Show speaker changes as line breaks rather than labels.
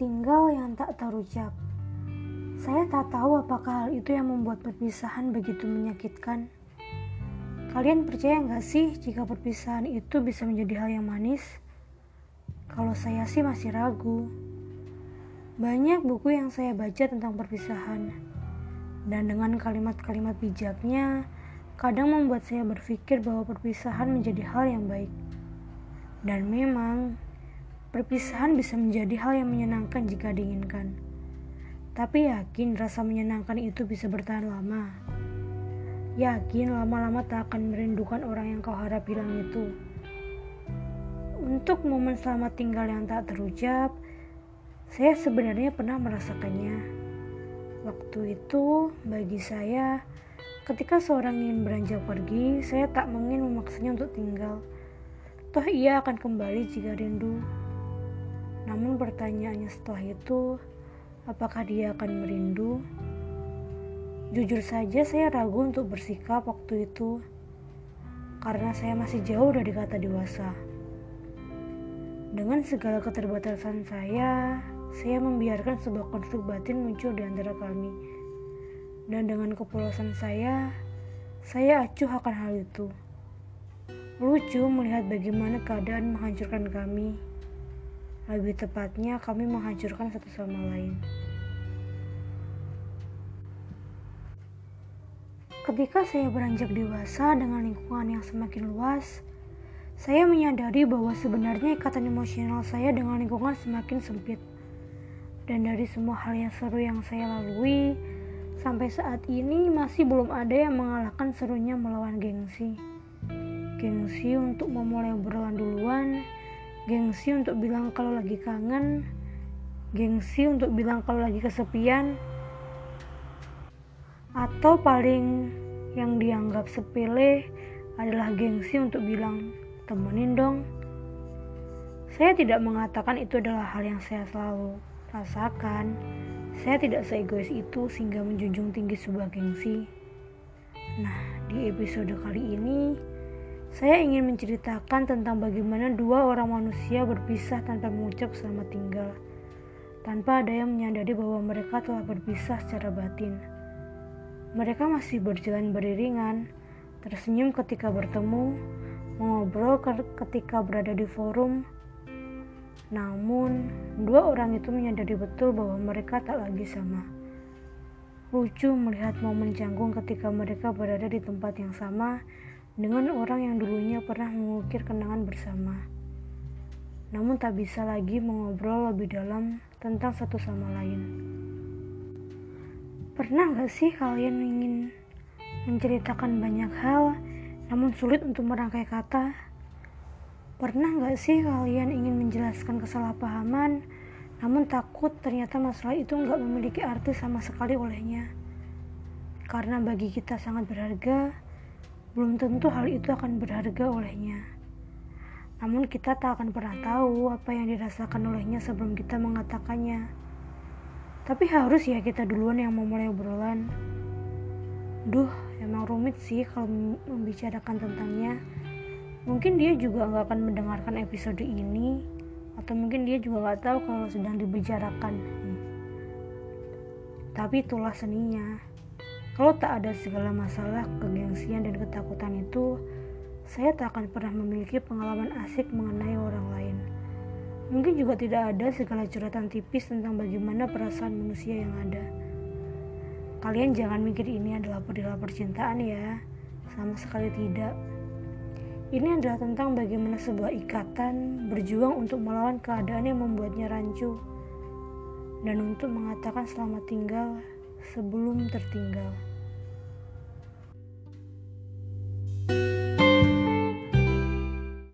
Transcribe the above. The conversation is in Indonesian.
tinggal yang tak terucap. Saya tak tahu apakah hal itu yang membuat perpisahan begitu menyakitkan. Kalian percaya nggak sih jika perpisahan itu bisa menjadi hal yang manis? Kalau saya sih masih ragu. Banyak buku yang saya baca tentang perpisahan. Dan dengan kalimat-kalimat bijaknya, kadang membuat saya berpikir bahwa perpisahan menjadi hal yang baik. Dan memang, Perpisahan bisa menjadi hal yang menyenangkan jika diinginkan. Tapi yakin rasa menyenangkan itu bisa bertahan lama. Yakin lama-lama tak akan merindukan orang yang kau harap hilang itu. Untuk momen selamat tinggal yang tak terucap, saya sebenarnya pernah merasakannya. Waktu itu, bagi saya, ketika seorang ingin beranjak pergi, saya tak ingin memaksanya untuk tinggal. Toh ia akan kembali jika rindu. Namun pertanyaannya setelah itu, apakah dia akan merindu? Jujur saja saya ragu untuk bersikap waktu itu karena saya masih jauh dari kata dewasa. Dengan segala keterbatasan saya, saya membiarkan sebuah konflik batin muncul di antara kami. Dan dengan kepolosan saya, saya acuh akan hal itu. Lucu melihat bagaimana keadaan menghancurkan kami. Lebih tepatnya, kami menghancurkan satu sama lain. Ketika saya beranjak dewasa dengan lingkungan yang semakin luas, saya menyadari bahwa sebenarnya ikatan emosional saya dengan lingkungan semakin sempit. Dan dari semua hal yang seru yang saya lalui, sampai saat ini masih belum ada yang mengalahkan serunya melawan gengsi. Gengsi untuk memulai obrolan duluan, gengsi untuk bilang kalau lagi kangen, gengsi untuk bilang kalau lagi kesepian, atau paling yang dianggap sepele adalah gengsi untuk bilang temenin dong. Saya tidak mengatakan itu adalah hal yang saya selalu rasakan. Saya tidak seegois itu sehingga menjunjung tinggi sebuah gengsi. Nah, di episode kali ini saya ingin menceritakan tentang bagaimana dua orang manusia berpisah tanpa mengucap selamat tinggal, tanpa ada yang menyadari bahwa mereka telah berpisah secara batin. Mereka masih berjalan beriringan, tersenyum ketika bertemu, mengobrol ketika berada di forum. Namun, dua orang itu menyadari betul bahwa mereka tak lagi sama. Lucu melihat momen canggung ketika mereka berada di tempat yang sama dengan orang yang dulunya pernah mengukir kenangan bersama. Namun tak bisa lagi mengobrol lebih dalam tentang satu sama lain. Pernah gak sih kalian ingin menceritakan banyak hal namun sulit untuk merangkai kata? Pernah gak sih kalian ingin menjelaskan kesalahpahaman namun takut ternyata masalah itu nggak memiliki arti sama sekali olehnya? Karena bagi kita sangat berharga, belum tentu hal itu akan berharga olehnya. Namun kita tak akan pernah tahu apa yang dirasakan olehnya sebelum kita mengatakannya. Tapi harus ya kita duluan yang memulai obrolan. Duh, emang rumit sih kalau membicarakan tentangnya. Mungkin dia juga nggak akan mendengarkan episode ini, atau mungkin dia juga nggak tahu kalau sedang dibicarakan. Hmm. Tapi itulah seninya. Kalau tak ada segala masalah, kegengsian dan ketakutan itu, saya tak akan pernah memiliki pengalaman asik mengenai orang lain. Mungkin juga tidak ada segala curhatan tipis tentang bagaimana perasaan manusia yang ada. Kalian jangan mikir ini adalah perihal percintaan ya, sama sekali tidak. Ini adalah tentang bagaimana sebuah ikatan berjuang untuk melawan keadaan yang membuatnya rancu dan untuk mengatakan selamat tinggal sebelum tertinggal. thank you